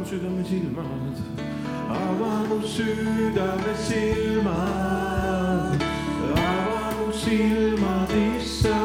avanud südame silmad, avanud südame silmad, avanud silmad, issand.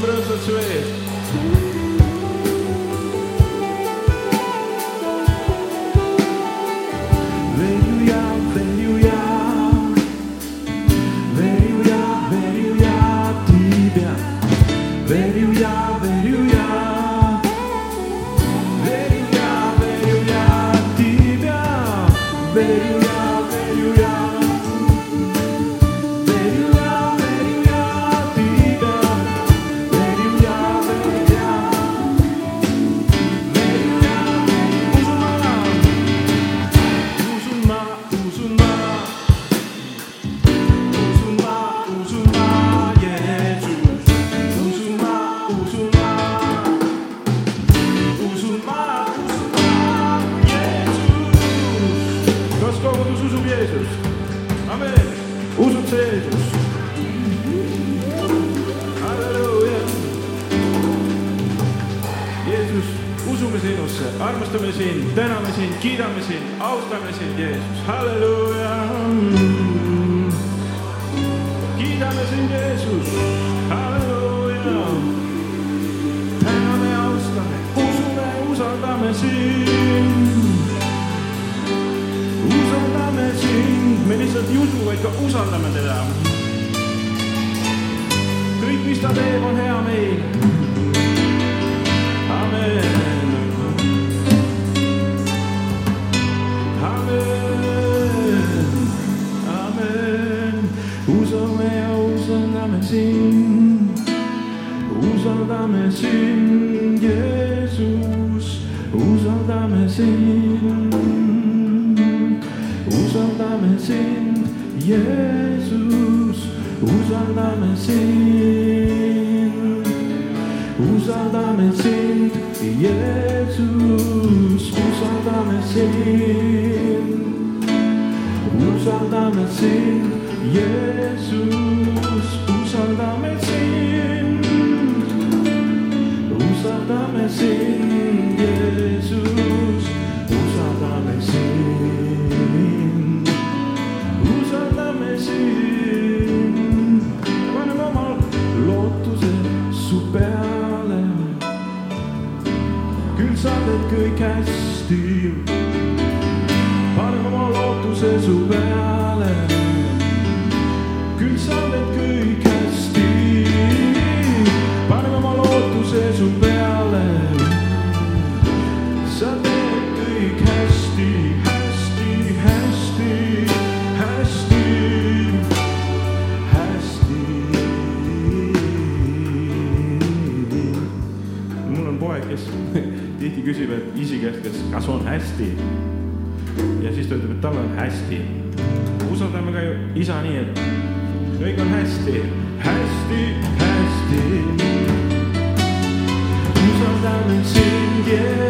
lembranças, Chuê. Halleluuja. kiidame sind, Jeesus, halleluuja. täname, austame, usume, usaldame sind. usaldame sind, me lihtsalt ei usu, vaid ka usaldame teda. kõik, mis ta teeb, on hea meile. Amen. Sind. usaldame sind, Jeesus, usaldame sind. usaldame sind, Jeesus, usaldame sind. usaldame sind, Jeesus, usaldame sind. usaldame sind, Jeesus, usaldame isi käest, kas, kas on hästi. ja siis ta ütleb, et tal on hästi. usaldame ka ju isa nii, et kõik on hästi, hästi, hästi. usaldame sind, Jeesus.